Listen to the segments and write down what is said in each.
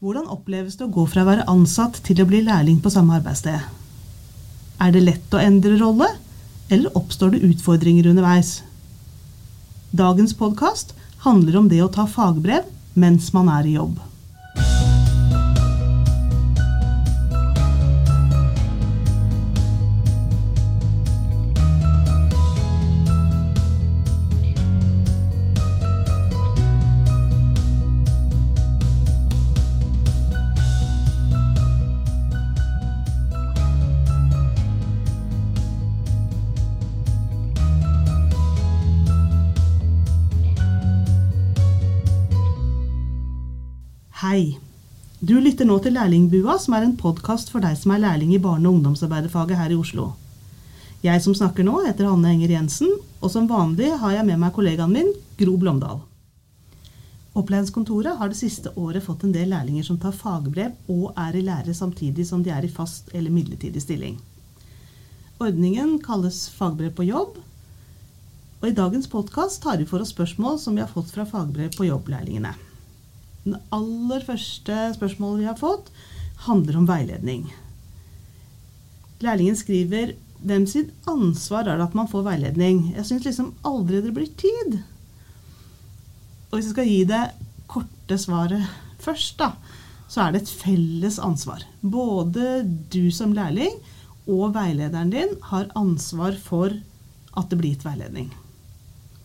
Hvordan oppleves det å gå fra å være ansatt til å bli lærling på samme arbeidssted? Er det lett å endre rolle, eller oppstår det utfordringer underveis? Dagens podkast handler om det å ta fagbrev mens man er i jobb. Hei. Du lytter nå til Lærlingbua, som er en podkast for deg som er lærling i barne- og ungdomsarbeiderfaget her i Oslo. Jeg som snakker nå, heter Hanne Enger Jensen, og som vanlig har jeg med meg kollegaen min, Gro Blomdal. Opplæringskontoret har det siste året fått en del lærlinger som tar fagbrev og er i lære samtidig som de er i fast eller midlertidig stilling. Ordningen kalles Fagbrev på jobb, og i dagens podkast tar vi for oss spørsmål som vi har fått fra fagbrev på jobb-lærlingene. Det aller første spørsmålet vi har fått, handler om veiledning. Lærlingen skriver hvem sitt ansvar er det at man får veiledning? Jeg syns liksom aldri det blir tid. Og hvis jeg skal gi det korte svaret først, da, så er det et felles ansvar. Både du som lærling og veilederen din har ansvar for at det blir gitt veiledning.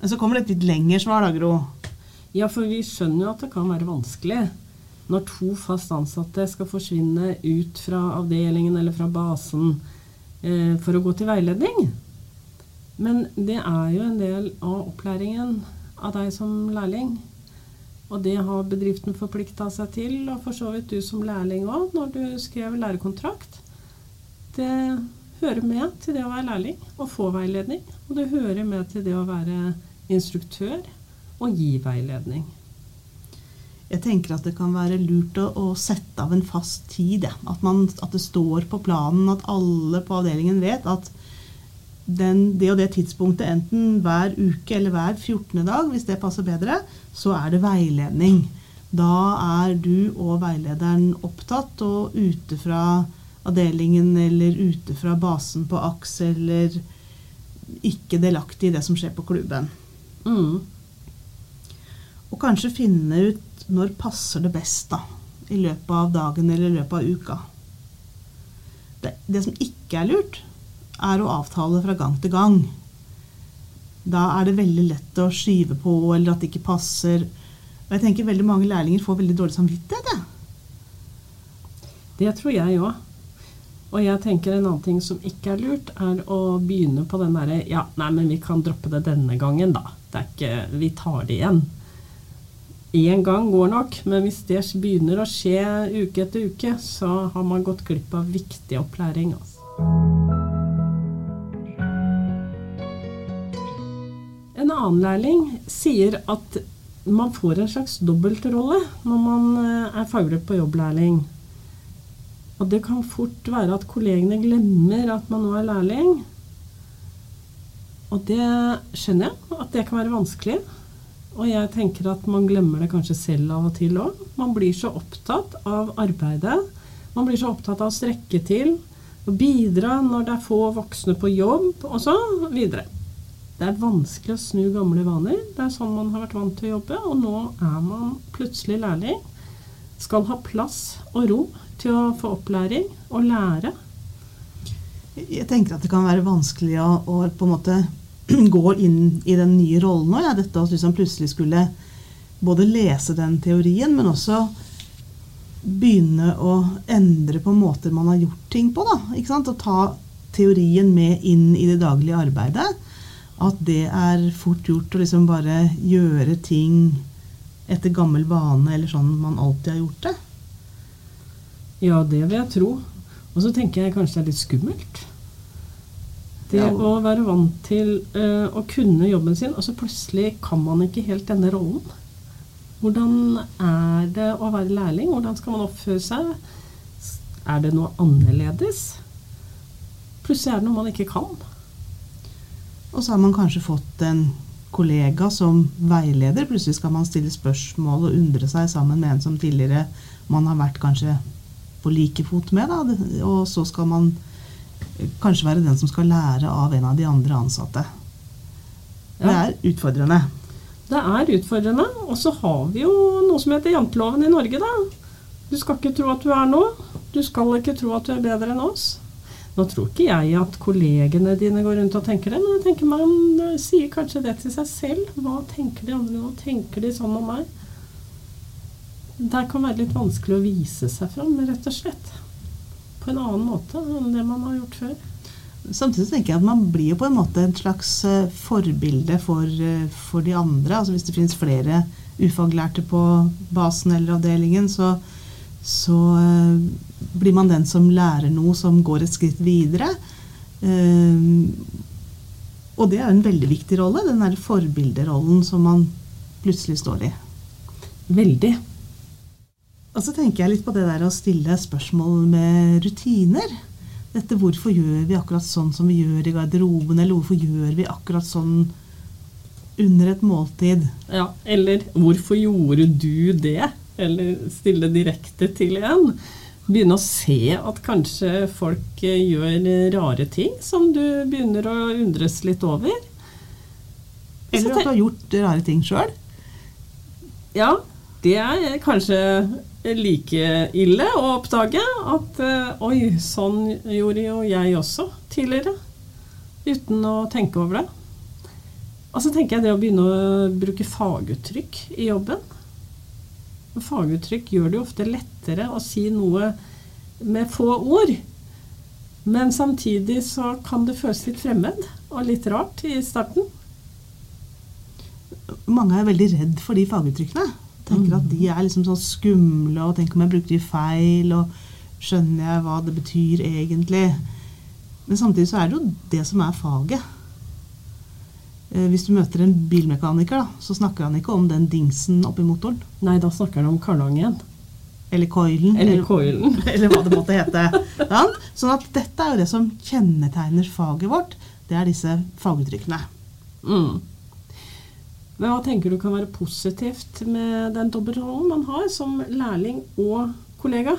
Men så kommer det et litt lengre svar, da, Gro. Ja, for vi skjønner jo at det kan være vanskelig når to fast ansatte skal forsvinne ut fra avdelingen eller fra basen eh, for å gå til veiledning. Men det er jo en del av opplæringen av deg som lærling. Og det har bedriften forplikta seg til, og for så vidt du som lærling òg, når du skrev lærekontrakt. Det hører med til det å være lærling og få veiledning. Og det hører med til det å være instruktør og gi veiledning. Jeg tenker at det kan være lurt å, å sette av en fast tid. ja. At, man, at, det står på planen at alle på avdelingen vet at den, det og det tidspunktet, enten hver uke eller hver 14. dag, hvis det passer bedre, så er det veiledning. Da er du og veilederen opptatt og ute fra avdelingen eller ute fra basen på AKS eller ikke delaktig i det som skjer på klubben. Mm. Og kanskje finne ut når passer det best da, i løpet av dagen eller i løpet av uka. Det, det som ikke er lurt, er å avtale fra gang til gang. Da er det veldig lett å skyve på, eller at det ikke passer. Og jeg tenker veldig mange lærlinger får veldig dårlig samvittighet. Det, Det tror jeg òg. Og jeg tenker en annen ting som ikke er lurt, er å begynne på den derre Ja, nei, men vi kan droppe det denne gangen, da. Det er ikke Vi tar det igjen. Én gang går nok, men hvis det begynner å skje uke etter uke, så har man gått glipp av viktig opplæring. Altså. En annen lærling sier at man får en slags dobbeltrolle når man eh, er faglig på jobb-lærling. Og det kan fort være at kollegene glemmer at man nå er lærling. Og det skjønner jeg, at det kan være vanskelig. Og jeg tenker at man glemmer det kanskje selv av og til òg. Man blir så opptatt av arbeidet. Man blir så opptatt av å strekke til og bidra når det er få voksne på jobb, og så videre. Det er vanskelig å snu gamle vaner. Det er sånn man har vært vant til å jobbe, og nå er man plutselig lærling. Skal ha plass og ro til å få opplæring og lære. Jeg tenker at det kan være vanskelig å, å på en måte gå inn i den nye rollen òg. Ja, dette at liksom plutselig skulle både lese den teorien, men også begynne å endre på måter man har gjort ting på. Da, ikke sant? Og ta teorien med inn i det daglige arbeidet. At det er fort gjort å liksom bare gjøre ting etter gammel vane, eller sånn man alltid har gjort det. Ja, det vil jeg tro. Og så tenker jeg kanskje det er litt skummelt. Det Ja. å være vant til uh, å kunne jobben sin, og så plutselig kan man ikke helt denne rollen. Hvordan er det å være lærling? Hvordan skal man oppføre seg? Er det noe annerledes? Plutselig er det noe man ikke kan. Og så har man kanskje fått en kollega som veileder. Plutselig skal man stille spørsmål og undre seg sammen med en som tidligere man har vært kanskje på like fot med. Da. Og så skal man kanskje være den som skal lære av en av de andre ansatte. Det er utfordrende. Det er utfordrende. Og så har vi jo noe som heter janteloven i Norge, da. Du skal ikke tro at du er noe. Du skal ikke tro at du er bedre enn oss. Nå tror ikke jeg at kollegene dine går rundt og tenker det, men jeg tenker man sier kanskje det til seg selv. Hva tenker de andre nå? Tenker de sånn om meg? Det kan være litt vanskelig å vise seg fram, rett og slett. På en annen måte enn det man har gjort før. Samtidig tenker jeg at man blir på en måte et slags eh, forbilde for, eh, for de andre. Altså Hvis det finnes flere ufaglærte på basen eller avdelingen, så, så eh, blir man den som lærer noe som går et skritt videre. Og det er en veldig viktig rolle, den der forbilderollen som man plutselig står i. Veldig. Og så tenker jeg litt på det der å stille spørsmål med rutiner. Dette hvorfor gjør vi akkurat sånn som vi gjør i garderoben, eller hvorfor gjør vi akkurat sånn under et måltid? Ja, eller 'hvorfor gjorde du det?' Eller stille direkte til en. Begynne å se at kanskje folk eh, gjør rare ting som du begynner å undres litt over. Eller at du har gjort rare ting sjøl? Ja, det er kanskje like ille å oppdage at eh, oi, sånn gjorde jo jeg også tidligere. Uten å tenke over det. Og så tenker jeg det å begynne å bruke faguttrykk i jobben. Faguttrykk gjør det jo ofte lettere å si noe med få ord. Men samtidig så kan det føles litt fremmed og litt rart i starten. Mange er veldig redd for de faguttrykkene. Tenker at de er liksom sånn skumle, og tenk om jeg bruker de feil, og skjønner jeg hva det betyr egentlig? Men samtidig så er det jo det som er faget. Eh, Hvis du møter en bilmekaniker, da, så snakker han ikke om den dingsen oppi motoren. Nei, da snakker han om karlangen. Eller coilen. Eller coilen. eller hva det måtte hete. Sånn at dette er jo det som kjennetegner faget vårt. Det er disse faguttrykkene. Mm. Men hva tenker du kan være positivt med den dobbeltrollen man har som lærling og kollega?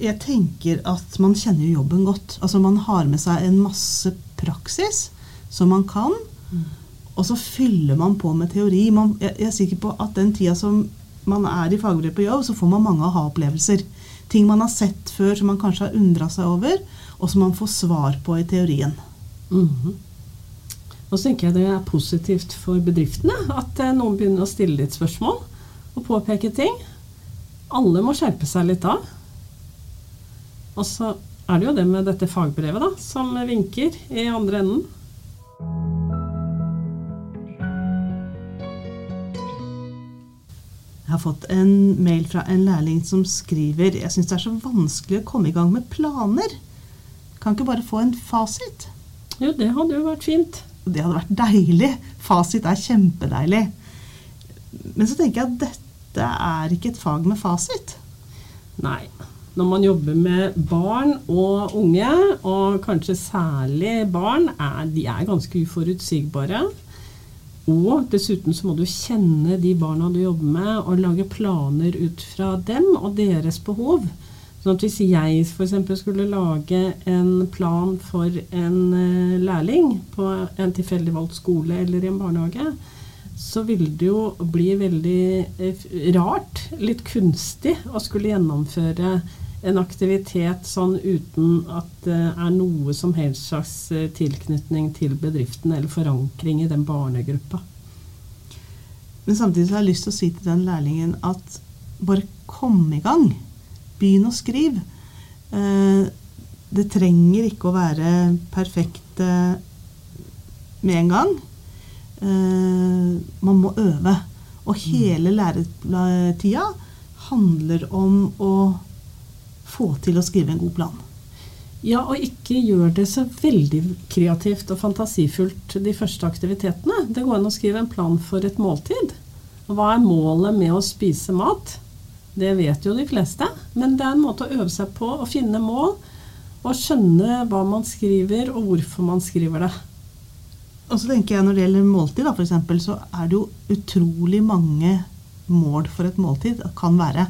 Jeg tenker at man kjenner jo jobben godt. Altså Man har med seg en masse praksis som man kan, og så fyller man på med teori. Man, jeg, jeg er sikker på at den tida som man er i fagbrev på jobb, så får man mange aha-opplevelser. Ting man har sett før som man kanskje har undra seg over, og som man får svar på i teorien. Mhm. Og så tenker jeg det er positivt for bedriftene at eh, noen begynner å stille litt spørsmål og påpeke ting. Alle må skjerpe seg litt da. Og så er det jo det med dette fagbrevet da, som vinker i andre enden. Jeg har fått en mail fra en lærling som skriver Jeg syns det er så vanskelig å komme i gang med planer. Kan ikke bare få en fasit? Jo, det hadde jo vært fint. Det hadde vært deilig. Fasit er kjempedeilig. Men så tenker jeg at dette er ikke et fag med fasit. Nei. Når man jobber med barn og unge, og kanskje særlig barn, er, de er ganske uforutsigbare. Og dessuten så må du kjenne de barna du jobber med, og lage planer ut fra dem og deres behov. Sånn at hvis jeg f.eks. skulle lage en plan for en eh, lærling på en tilfeldig valgt skole eller i en barnehage, så ville det jo bli veldig eh, rart, litt kunstig, å skulle gjennomføre en aktivitet sånn uten at det er noe som helst slags eh, tilknytning til bedriften eller forankring i den barnegruppa. Men samtidig så har jeg lyst til å si til den lærlingen at bare kom i gang. Begynn å skrive. Eh, det trenger ikke å være perfekt eh, med en gang. Eh, man må øve. Og hele læretida handler om å få til å skrive en god plan. Ja, og ikke gjør det så veldig kreativt og fantasifullt de første aktivitetene. Det går an å skrive en plan for et måltid. Hva er målet med å spise mat? Det vet jo de fleste, men det er en måte å øve seg på å finne mål og skjønne hva man skriver og hvorfor man skriver det. Og så tenker jeg Når det gjelder måltid, da, for eksempel, så er det jo utrolig mange mål for et måltid. Kan være.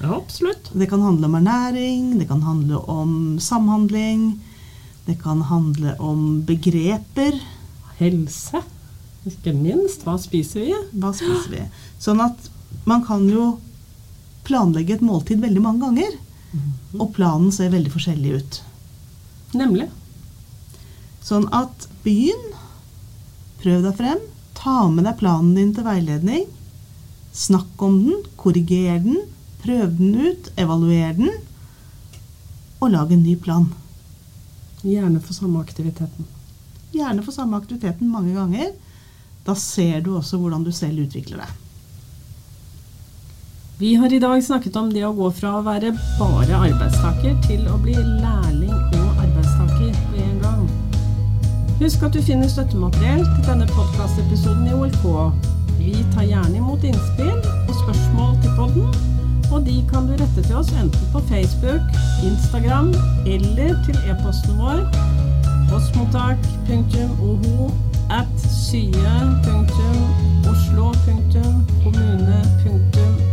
Ja, absolutt. Det kan handle om ernæring, det kan handle om samhandling. Det kan handle om begreper. Helse. Ikke minst. Hva spiser vi? Hva spiser vi? Sånn at man kan jo planlegge et måltid veldig mange ganger. Og planen ser veldig forskjellig ut. Nemlig. Sånn at begynn. Prøv deg frem. Ta med deg planen din til veiledning. Snakk om den, korriger den, prøv den ut, evaluer den. Og lag en ny plan. Gjerne for samme aktiviteten. Gjerne for samme aktiviteten mange ganger. Da ser du også hvordan du selv utvikler deg. Vi har i dag snakket om det å gå fra å være bare arbeidstaker til å bli lærling og arbeidstaker på en gang. Husk at du finner støttemateriell til denne podkastepisoden i OLK. Vi tar gjerne imot innspill og spørsmål til podden, og de kan du rette til oss enten på Facebook, Instagram eller til e-posten vår postmottak.oho at sye.oslo.no